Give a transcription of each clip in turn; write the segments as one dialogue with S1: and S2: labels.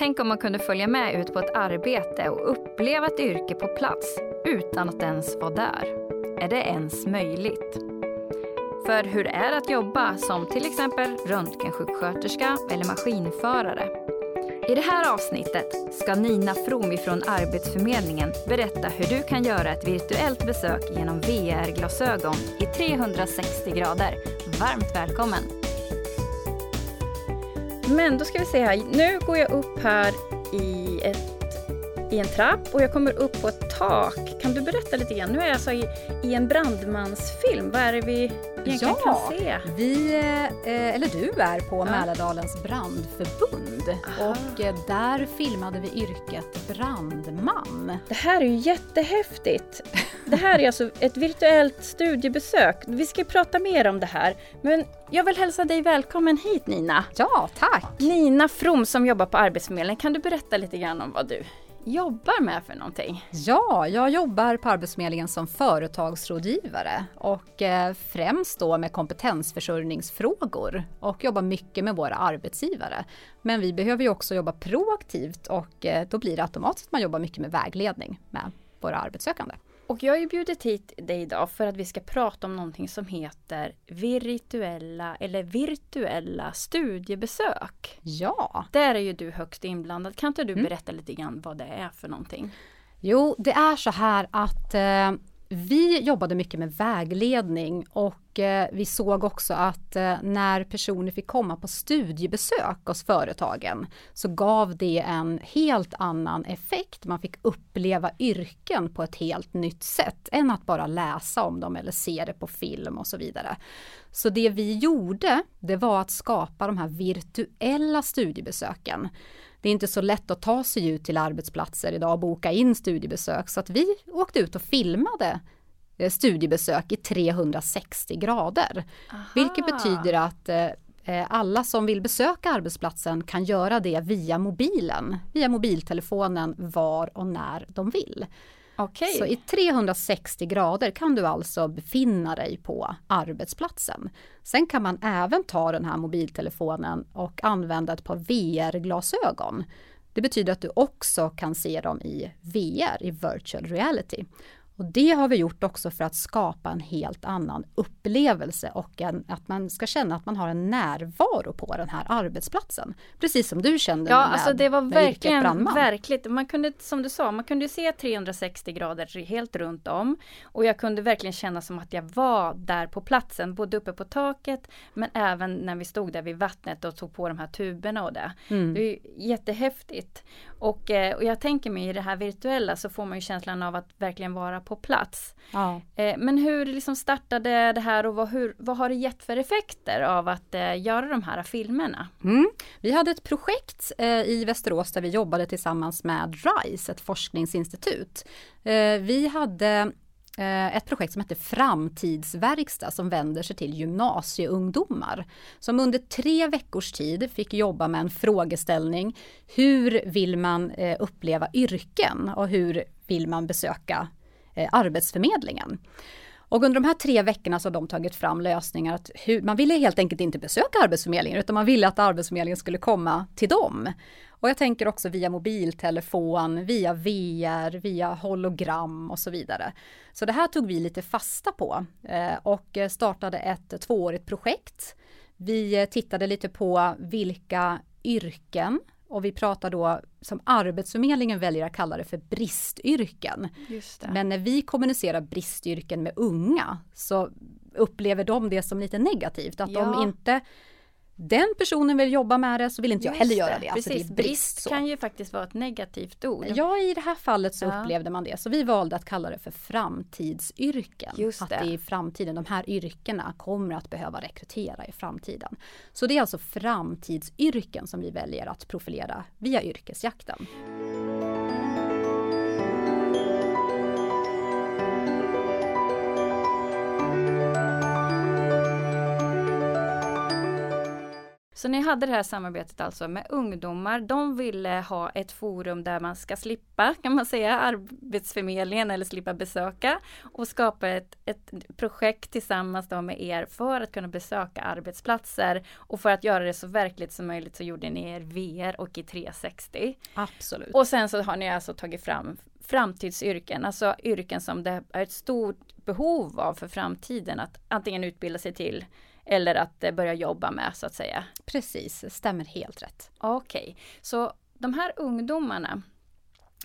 S1: Tänk om man kunde följa med ut på ett arbete och uppleva ett yrke på plats utan att ens vara där. Är det ens möjligt? För hur är det att jobba som till exempel röntgensjuksköterska eller maskinförare? I det här avsnittet ska Nina From från Arbetsförmedlingen berätta hur du kan göra ett virtuellt besök genom VR-glasögon i 360 grader. Varmt välkommen! Men då ska vi se här. Nu går jag upp här i, ett, i en trapp och jag kommer upp på ett tak. Kan du berätta lite grann? Nu är jag alltså i, i en brandmansfilm. Vad är det vi egentligen
S2: ja,
S1: kan se?
S2: Vi, eh, eller du är på ja. Mälardalens brandförbund Aha. och eh, där filmade vi yrket brandman.
S1: Det här är ju jättehäftigt. Det här är alltså ett virtuellt studiebesök. Vi ska prata mer om det här, men jag vill hälsa dig välkommen hit Nina.
S2: Ja, tack!
S1: Nina From som jobbar på Arbetsförmedlingen. Kan du berätta lite grann om vad du jobbar med för någonting?
S2: Ja, jag jobbar på Arbetsförmedlingen som företagsrådgivare och eh, främst då med kompetensförsörjningsfrågor och jobbar mycket med våra arbetsgivare. Men vi behöver ju också jobba proaktivt och eh, då blir det automatiskt att man jobbar mycket med vägledning med våra arbetssökande.
S1: Och jag har ju bjudit hit dig idag för att vi ska prata om någonting som heter virtuella eller virtuella studiebesök.
S2: Ja!
S1: Där är ju du högst inblandad. Kan inte du mm. berätta lite grann vad det är för någonting?
S2: Jo, det är så här att eh, vi jobbade mycket med vägledning och eh, vi såg också att eh, när personer fick komma på studiebesök hos företagen så gav det en helt annan effekt. Man fick uppleva yrken på ett helt nytt sätt än att bara läsa om dem eller se det på film och så vidare. Så det vi gjorde, det var att skapa de här virtuella studiebesöken. Det är inte så lätt att ta sig ut till arbetsplatser idag och boka in studiebesök så att vi åkte ut och filmade eh, studiebesök i 360 grader. Aha. Vilket betyder att eh, eh, alla som vill besöka arbetsplatsen kan göra det via mobilen, via mobiltelefonen var och när de vill.
S1: Okay.
S2: Så i 360 grader kan du alltså befinna dig på arbetsplatsen. Sen kan man även ta den här mobiltelefonen och använda ett par VR-glasögon. Det betyder att du också kan se dem i VR, i virtual reality. Och det har vi gjort också för att skapa en helt annan upplevelse och en, att man ska känna att man har en närvaro på den här arbetsplatsen. Precis som du kände
S1: ja, med, alltså det var verkligen verkligt. Man kunde, som du sa, man kunde se 360 grader helt runt om. Och jag kunde verkligen känna som att jag var där på platsen, både uppe på taket men även när vi stod där vid vattnet och tog på de här tuberna och det. Mm. Det är jättehäftigt. Och, eh, och jag tänker mig i det här virtuella så får man ju känslan av att verkligen vara på plats. Ja. Eh, men hur liksom startade det här och vad, hur, vad har det gett för effekter av att eh, göra de här filmerna?
S2: Mm. Vi hade ett projekt i Västerås där vi jobbade tillsammans med RISE, ett forskningsinstitut. Vi hade Eh, ett projekt som heter Framtidsverkstad som vänder sig till gymnasieungdomar. Som under tre veckors tid fick jobba med en frågeställning. Hur vill man eh, uppleva yrken och hur vill man besöka eh, Arbetsförmedlingen? Och under de här tre veckorna så har de tagit fram lösningar att hur, man ville helt enkelt inte besöka Arbetsförmedlingen utan man ville att Arbetsförmedlingen skulle komma till dem. Och jag tänker också via mobiltelefon, via VR, via hologram och så vidare. Så det här tog vi lite fasta på eh, och startade ett tvåårigt projekt. Vi eh, tittade lite på vilka yrken och vi pratar då som Arbetsförmedlingen väljer att kalla det för bristyrken. Men när vi kommunicerar bristyrken med unga så upplever de det som lite negativt. Att ja. de inte den personen vill jobba med det så vill inte jag heller göra det.
S1: Alltså Precis, det brist, brist kan ju faktiskt vara ett negativt ord.
S2: Ja, i det här fallet så ja. upplevde man det. Så vi valde att kalla det för framtidsyrken. Just att det. i framtiden, de här yrkena kommer att behöva rekrytera i framtiden. Så det är alltså framtidsyrken som vi väljer att profilera via yrkesjakten.
S1: Så ni hade det här samarbetet alltså med ungdomar. De ville ha ett forum där man ska slippa, kan man säga, Arbetsförmedlingen eller slippa besöka och skapa ett, ett projekt tillsammans då med er för att kunna besöka arbetsplatser och för att göra det så verkligt som möjligt så gjorde ni er VR och i 360.
S2: Absolut.
S1: Och sen så har ni alltså tagit fram framtidsyrken, alltså yrken som det är ett stort behov av för framtiden att antingen utbilda sig till eller att eh, börja jobba med så att säga.
S2: Precis, stämmer helt rätt.
S1: Okej, okay. så de här ungdomarna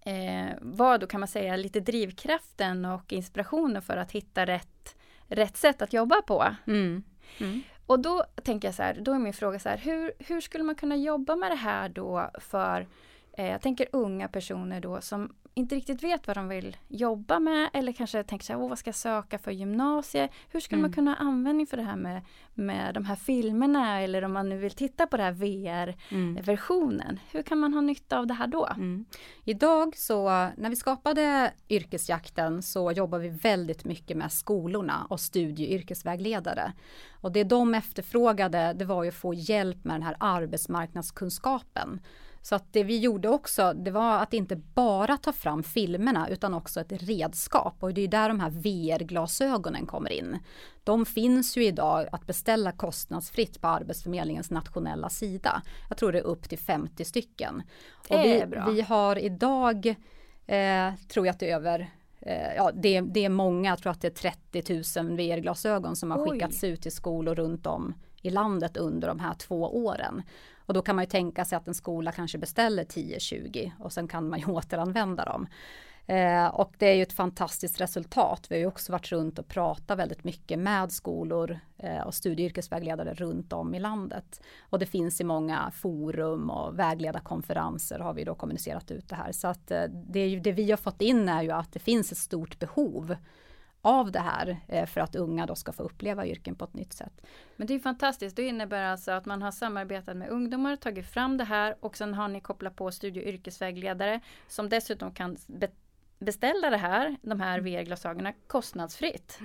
S1: eh, var då kan man säga lite drivkraften och inspirationen för att hitta rätt, rätt sätt att jobba på. Mm. Mm. Och då tänker jag så här, då är min fråga så här, hur, hur skulle man kunna jobba med det här då för eh, jag tänker unga personer då som inte riktigt vet vad de vill jobba med eller kanske tänker så här, vad ska jag söka för gymnasie? Hur skulle mm. man kunna ha användning för det här med, med de här filmerna eller om man nu vill titta på det här VR-versionen. Mm. Hur kan man ha nytta av det här då? Mm.
S2: Idag så när vi skapade yrkesjakten så jobbar vi väldigt mycket med skolorna och studie och yrkesvägledare. Och det de efterfrågade det var ju att få hjälp med den här arbetsmarknadskunskapen. Så att det vi gjorde också, det var att inte bara ta fram filmerna utan också ett redskap och det är där de här VR-glasögonen kommer in. De finns ju idag att beställa kostnadsfritt på Arbetsförmedlingens nationella sida. Jag tror det är upp till 50 stycken. Och vi, vi har idag, eh, tror jag att det är över eh, Ja, det, det, är många, jag tror att det är 30 000 VR-glasögon som har Oj. skickats ut till skolor runt om i landet under de här två åren. Och då kan man ju tänka sig att en skola kanske beställer 10-20 och sen kan man ju återanvända dem. Eh, och det är ju ett fantastiskt resultat. Vi har ju också varit runt och pratat väldigt mycket med skolor eh, och studie och yrkesvägledare runt om i landet. Och det finns i många forum och vägledarkonferenser har vi då kommunicerat ut det här. Så att eh, det, är ju, det vi har fått in är ju att det finns ett stort behov av det här eh, för att unga då ska få uppleva yrken på ett nytt sätt.
S1: Men det är fantastiskt, det innebär alltså att man har samarbetat med ungdomar, tagit fram det här och sen har ni kopplat på studie och yrkesvägledare som dessutom kan be beställa det här, de här mm. VR-glasögonen kostnadsfritt.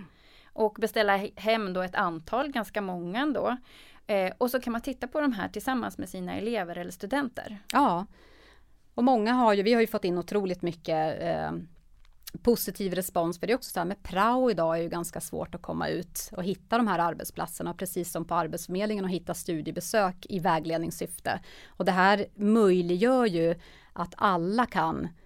S1: Och beställa hem då ett antal, ganska många ändå. Eh, och så kan man titta på de här tillsammans med sina elever eller studenter.
S2: Ja, och många har ju, vi har ju fått in otroligt mycket eh, positiv respons. För det är också så här med prao idag är ju ganska svårt att komma ut och hitta de här arbetsplatserna precis som på Arbetsförmedlingen och hitta studiebesök i vägledningssyfte. Och det här möjliggör ju att alla kan Eh,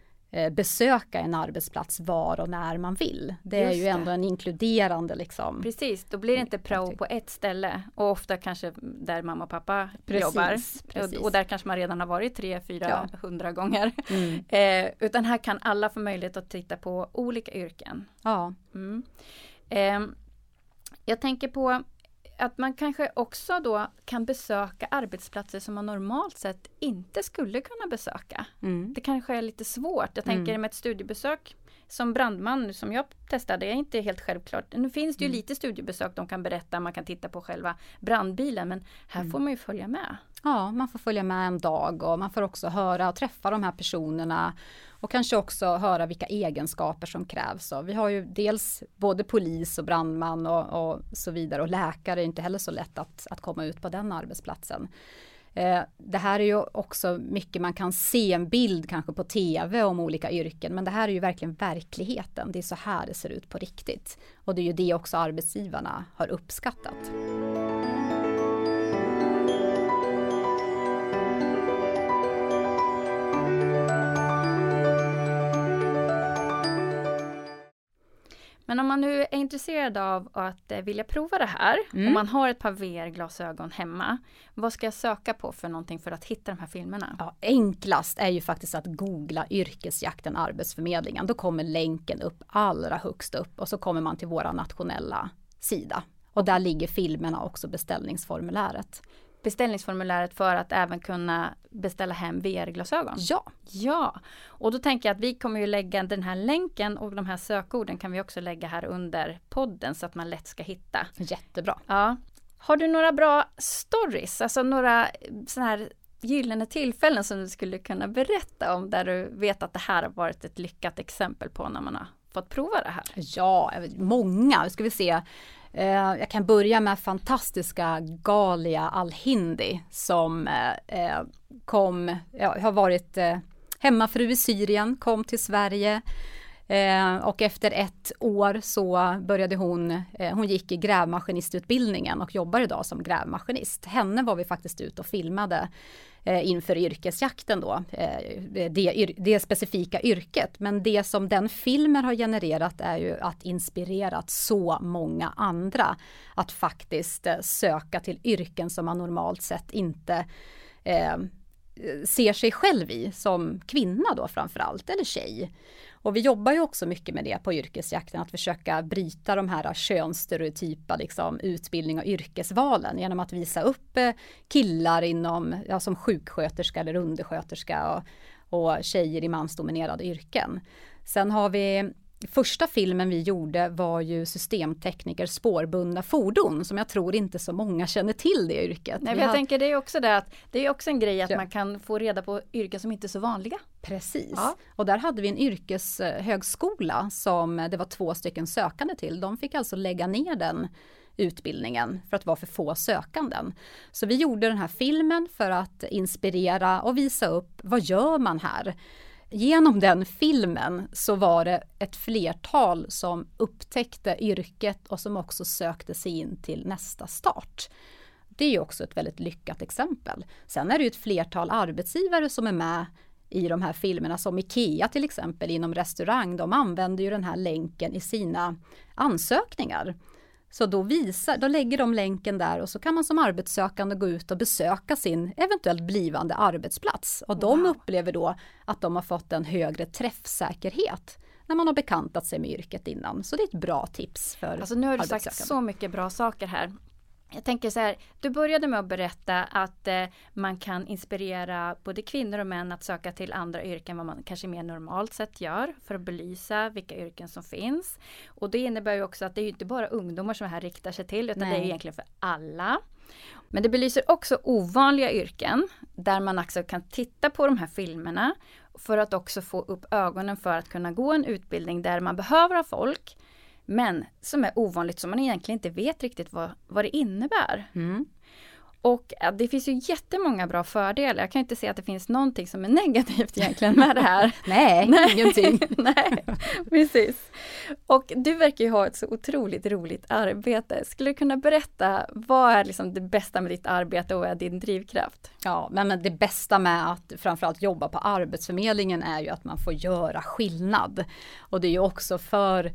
S2: besöka en arbetsplats var och när man vill. Det är Just ju ändå det. en inkluderande liksom.
S1: Precis, då blir det inte prao på ett ställe och ofta kanske där mamma och pappa precis, jobbar. Precis. Och, där kanske man redan har varit tre, fyra, hundra gånger. Mm. Eh, utan här kan alla få möjlighet att titta på olika yrken.
S2: Ja.
S1: Mm. Eh, jag tänker på att man kanske också då kan besöka arbetsplatser som man normalt sett inte skulle kunna besöka. Mm. Det kanske är lite svårt. Jag tänker mm. med ett studiebesök som brandman som jag testade, det är inte helt självklart. Nu finns det ju mm. lite studiebesök de kan berätta, man kan titta på själva brandbilen men här mm. får man ju följa med.
S2: Ja, man får följa med en dag och man får också höra och träffa de här personerna och kanske också höra vilka egenskaper som krävs. Och vi har ju dels både polis och brandman och, och så vidare och läkare är inte heller så lätt att, att komma ut på den arbetsplatsen. Eh, det här är ju också mycket man kan se en bild kanske på tv om olika yrken men det här är ju verkligen verkligheten. Det är så här det ser ut på riktigt. Och det är ju det också arbetsgivarna har uppskattat.
S1: Men om man nu är intresserad av att eh, vilja prova det här, mm. om man har ett par VR-glasögon hemma, vad ska jag söka på för någonting för att hitta de här filmerna?
S2: Ja, enklast är ju faktiskt att googla yrkesjakten Arbetsförmedlingen. Då kommer länken upp allra högst upp och så kommer man till våra nationella sida. Och där ligger filmerna också beställningsformuläret
S1: beställningsformuläret för att även kunna beställa hem VR-glasögon?
S2: Ja.
S1: Ja, och då tänker jag att vi kommer ju lägga den här länken och de här sökorden kan vi också lägga här under podden så att man lätt ska hitta.
S2: Jättebra.
S1: Ja. Har du några bra stories, alltså några sådana här gyllene tillfällen som du skulle kunna berätta om där du vet att det här har varit ett lyckat exempel på när man har fått prova det här?
S2: Ja, många, ska vi se. Eh, jag kan börja med fantastiska Galia Al-Hindi som eh, eh kom, ja, har varit eh, hemmafru i Syrien, kom till Sverige. Eh, och efter ett år så började hon, eh, hon gick i grävmaskinistutbildningen och jobbar idag som grävmaskinist. Henne var vi faktiskt ute och filmade eh, inför yrkesjakten då, eh, det, det, specifika yrket. Men det som den filmen har genererat är ju att inspirerat så många andra att faktiskt eh, söka till yrken som man normalt sett inte eh, ser sig själv i som kvinna då framförallt, eller tjej. Och vi jobbar ju också mycket med det på yrkesjakten, att försöka bryta de här könsstereotypa liksom, utbildning och yrkesvalen genom att visa upp eh, killar inom, ja, som sjuksköterska eller undersköterska och, och tjejer i mansdominerade yrken. Sen har vi Första filmen vi gjorde var ju systemtekniker spårbundna fordon som jag tror inte så många känner till det yrket.
S1: Nej, jag har... tänker det är också det att det är också en grej att ja. man kan få reda på yrken som inte är så vanliga.
S2: Precis, ja. och där hade vi en yrkeshögskola som det var två stycken sökande till. De fick alltså lägga ner den utbildningen för att vara för få sökanden. Så vi gjorde den här filmen för att inspirera och visa upp vad gör man här? Genom den filmen så var det ett flertal som upptäckte yrket och som också sökte sig in till nästa start. Det är också ett väldigt lyckat exempel. Sen är det ju ett flertal arbetsgivare som är med i de här filmerna som IKEA till exempel inom restaurang. De använder ju den här länken i sina ansökningar. Så då, visar, då lägger de länken där och så kan man som arbetssökande gå ut och besöka sin eventuellt blivande arbetsplats. Och de wow. upplever då att de har fått en högre träffsäkerhet när man har bekantat sig med yrket innan. Så det är ett bra tips för
S1: Alltså nu har du sagt så mycket bra saker här. Jag tänker så här, du började med att berätta att eh, man kan inspirera både kvinnor och män att söka till andra yrken vad man kanske mer normalt sett gör för att belysa vilka yrken som finns. Och det innebär ju också att det är inte bara ungdomar som det här riktar sig till utan Nej. det är egentligen för alla. Men det belyser också ovanliga yrken där man också kan titta på de här filmerna för att också få upp ögonen för att kunna gå en utbildning där man behöver ha folk men som är ovanligt som man egentligen inte vet riktigt vad, vad det innebär. Mm. Och det finns ju jättemånga bra fördelar. Jag kan inte se att det finns någonting som är negativt egentligen med det här.
S2: Nej, Nej, ingenting.
S1: Nej, precis. Och du verkar ju ha ett så otroligt roligt arbete. Skulle du kunna berätta, vad är liksom det bästa med ditt arbete och vad är din drivkraft?
S2: Ja, men det bästa med att framförallt jobba på Arbetsförmedlingen är ju att man får göra skillnad. Och det är ju också för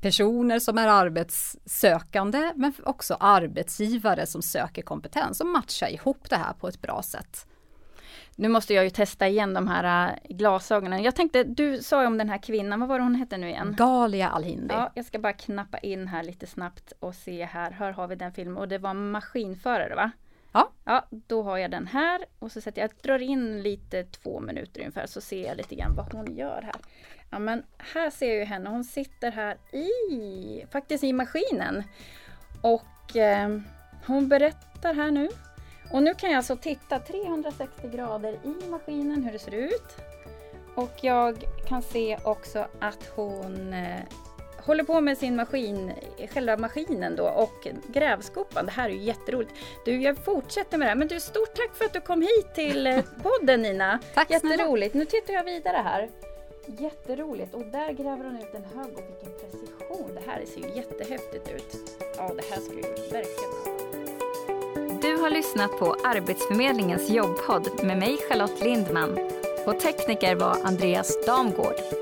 S2: personer som är arbetssökande men också arbetsgivare som söker kompetens och matcha ihop det här på ett bra sätt.
S1: Nu måste jag ju testa igen de här äh, glasögonen. Jag tänkte, du sa ju om den här kvinnan, vad var det hon hette nu igen?
S2: Galia Al-Hindi.
S1: Ja, jag ska bara knappa in här lite snabbt och se här. Här har vi den filmen och det var maskinförare va?
S2: Ja.
S1: Ja, då har jag den här och så sätter jag, jag drar in lite två minuter ungefär så ser jag lite grann vad hon gör här. Ja men här ser jag ju henne, hon sitter här i, faktiskt i maskinen. Och eh, hon berättar här nu. Och nu kan jag alltså titta 360 grader i maskinen hur det ser ut. Och jag kan se också att hon eh, håller på med sin maskin, själva maskinen då och grävskopan. Det här är ju jätteroligt. Du, jag fortsätter med det här. Men du, stort tack för att du kom hit till eh, podden Nina.
S2: tack
S1: Jätteroligt. Nu tittar jag vidare här. Jätteroligt och där gräver hon ut en hög och vilken precision. Det här ser ju jättehäftigt ut. Ja, det här ska ju verkligen Du har lyssnat på Arbetsförmedlingens jobbpodd med mig Charlotte Lindman och tekniker var Andreas Damgård.